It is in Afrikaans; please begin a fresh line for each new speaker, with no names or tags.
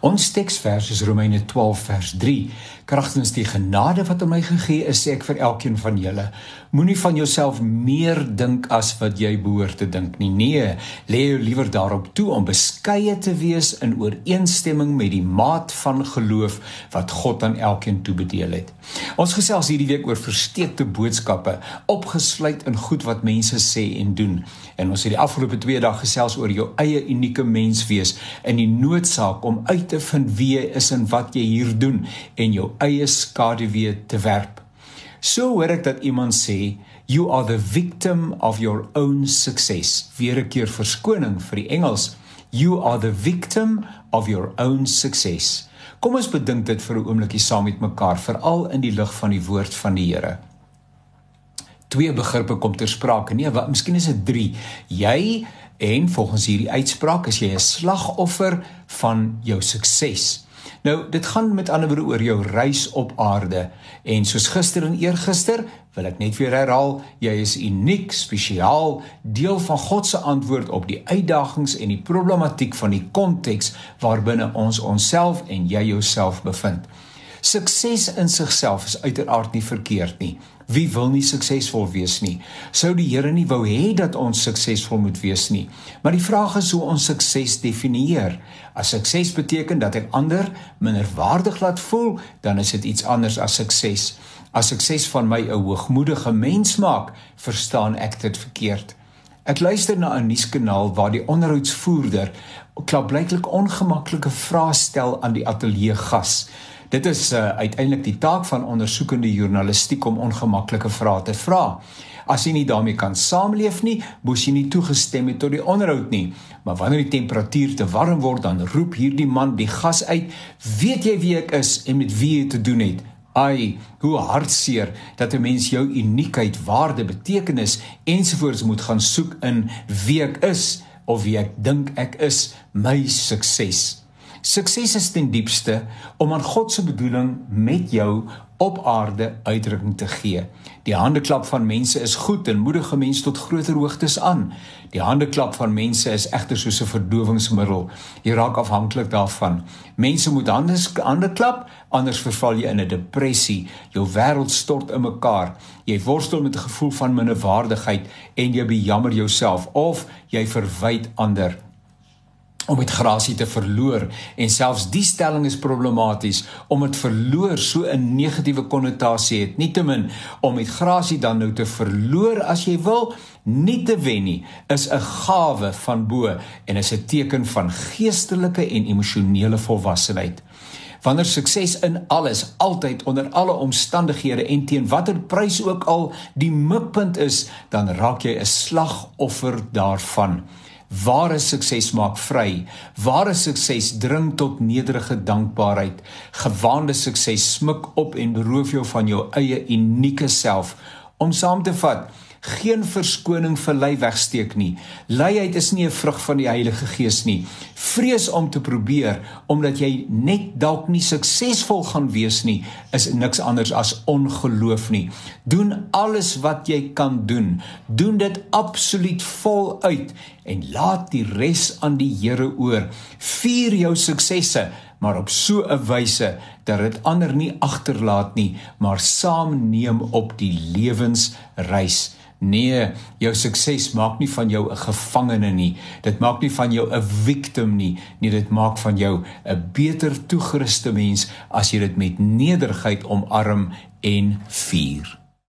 Ons teksvers is Romeine 12 vers 3. Kragtens die genade wat aan my gegee is, sê ek vir elkeen van julle, moenie van jouself meer dink as wat jy behoort te dink nie. Nee, lê jou liewer daarop toe om beskeie te wees in ooreenstemming met die maat van geloof wat God aan elkeen toebedeel het. Ons gesels hierdie week oor versteekte boodskappe, opgesluit in goed wat mense sê en doen. En ons het die afgelope 2 dae gesels oor jou eie unieke menswees en die noodsaak om uit te vind wie jy is en wat jy hier doen en jou eie skaduwee te werp. So hoor ek dat iemand sê you are the victim of your own success. Weer 'n keer verskoning vir die Engels. You are the victim of your own success. Kom ons bedink dit vir 'n oombliekie saam met mekaar, veral in die lig van die woord van die Here. Twee begrippe kom ter sprake. Nee, wat miskien is dit 3. Jy En volgens hierdie uitspraak is jy 'n slagoffer van jou sukses. Nou, dit gaan met ander woorde oor jou reis op aarde en soos gister en eergister, wil ek net weer herhaal, jy is uniek, spesiaal, deel van God se antwoord op die uitdagings en die problematiek van die konteks waarbinne ons onsself en jy jouself bevind. Sukses in sigself is uiteraard nie verkeerd nie. Wie wil nie suksesvol wees nie? Sou die Here nie wou hê dat ons suksesvol moet wees nie. Maar die vraag is hoe ons sukses definieer. As sukses beteken dat ek ander minderwaardig laat voel, dan is dit iets anders as sukses. As sukses van my 'n hoogmoedige mens maak, verstaan ek dit verkeerd. Ek luister na 'n nuuskanaal waar die onderhoudsvoerder klaarblyklik ongemaklike vrae stel aan die ateljee gas. Dit is uh, uiteindelik die taak van ondersoekende journalistiek om ongemaklike vrae te vra. As jy nie daarmee kan saamleef nie, moes jy nie toegestem het tot die onderhoud nie. Maar wanneer die temperatuur te warm word, dan roep hierdie man die gas uit: "Weet jy wie ek is en met wie jy te doen het?" Ai, hoe hartseer dat 'n mens jou uniekheid, waarde, betekenis ensovoorts moet gaan soek in wie ek is of wie ek dink ek is, my sukses. Sukses is ten diepste om aan God se bedoeling met jou op aarde uitdrukking te gee. Die handeklap van mense is goed en moedig mense tot groter hoogtes aan. Die handeklap van mense is egter soos 'n verdowingsmiddel. Jy raak afhanklik daarvan. Mense moet hande hande klap, anders verval jy in 'n depressie. Jou wêreld stort in mekaar. Jy worstel met 'n gevoel van minderwaardigheid en jy bejammer jouself of jy verwyd ander om met grasie te verloor. En selfs die stelling is problematies om dit verloor so 'n negatiewe konnotasie het. Nietemin om met grasie dan nou te verloor as jy wil nie te wen nie is 'n gawe van bo en is 'n teken van geestelike en emosionele volwassenheid. Wanneer sukses in alles altyd onder alle omstandighede en teen watter prys ook al die mikpunt is dan raak jy 'n slagoffer daarvan Ware sukses maak vry. Ware sukses dring tot nederige dankbaarheid. Gewaande sukses smik op en beroof jou van jou eie unieke self. Om saam te vat, geen verskoning vir ly wegsteek nie. Luiheid is nie 'n vrug van die Heilige Gees nie. Vrees om te probeer omdat jy net dalk nie suksesvol gaan wees nie, is niks anders as ongeloof nie. Doen alles wat jy kan doen. Doen dit absoluut voluit en laat die res aan die Here oor. Vier jou suksesse maar op so 'n wyse dat dit ander nie agterlaat nie, maar saamneem op die lewensreis. Nee, jou sukses maak nie van jou 'n gevangene nie. Dit maak nie van jou 'n victim nie. Nee, dit maak van jou 'n beter toegeruste mens as jy dit met nederigheid omarm en vier.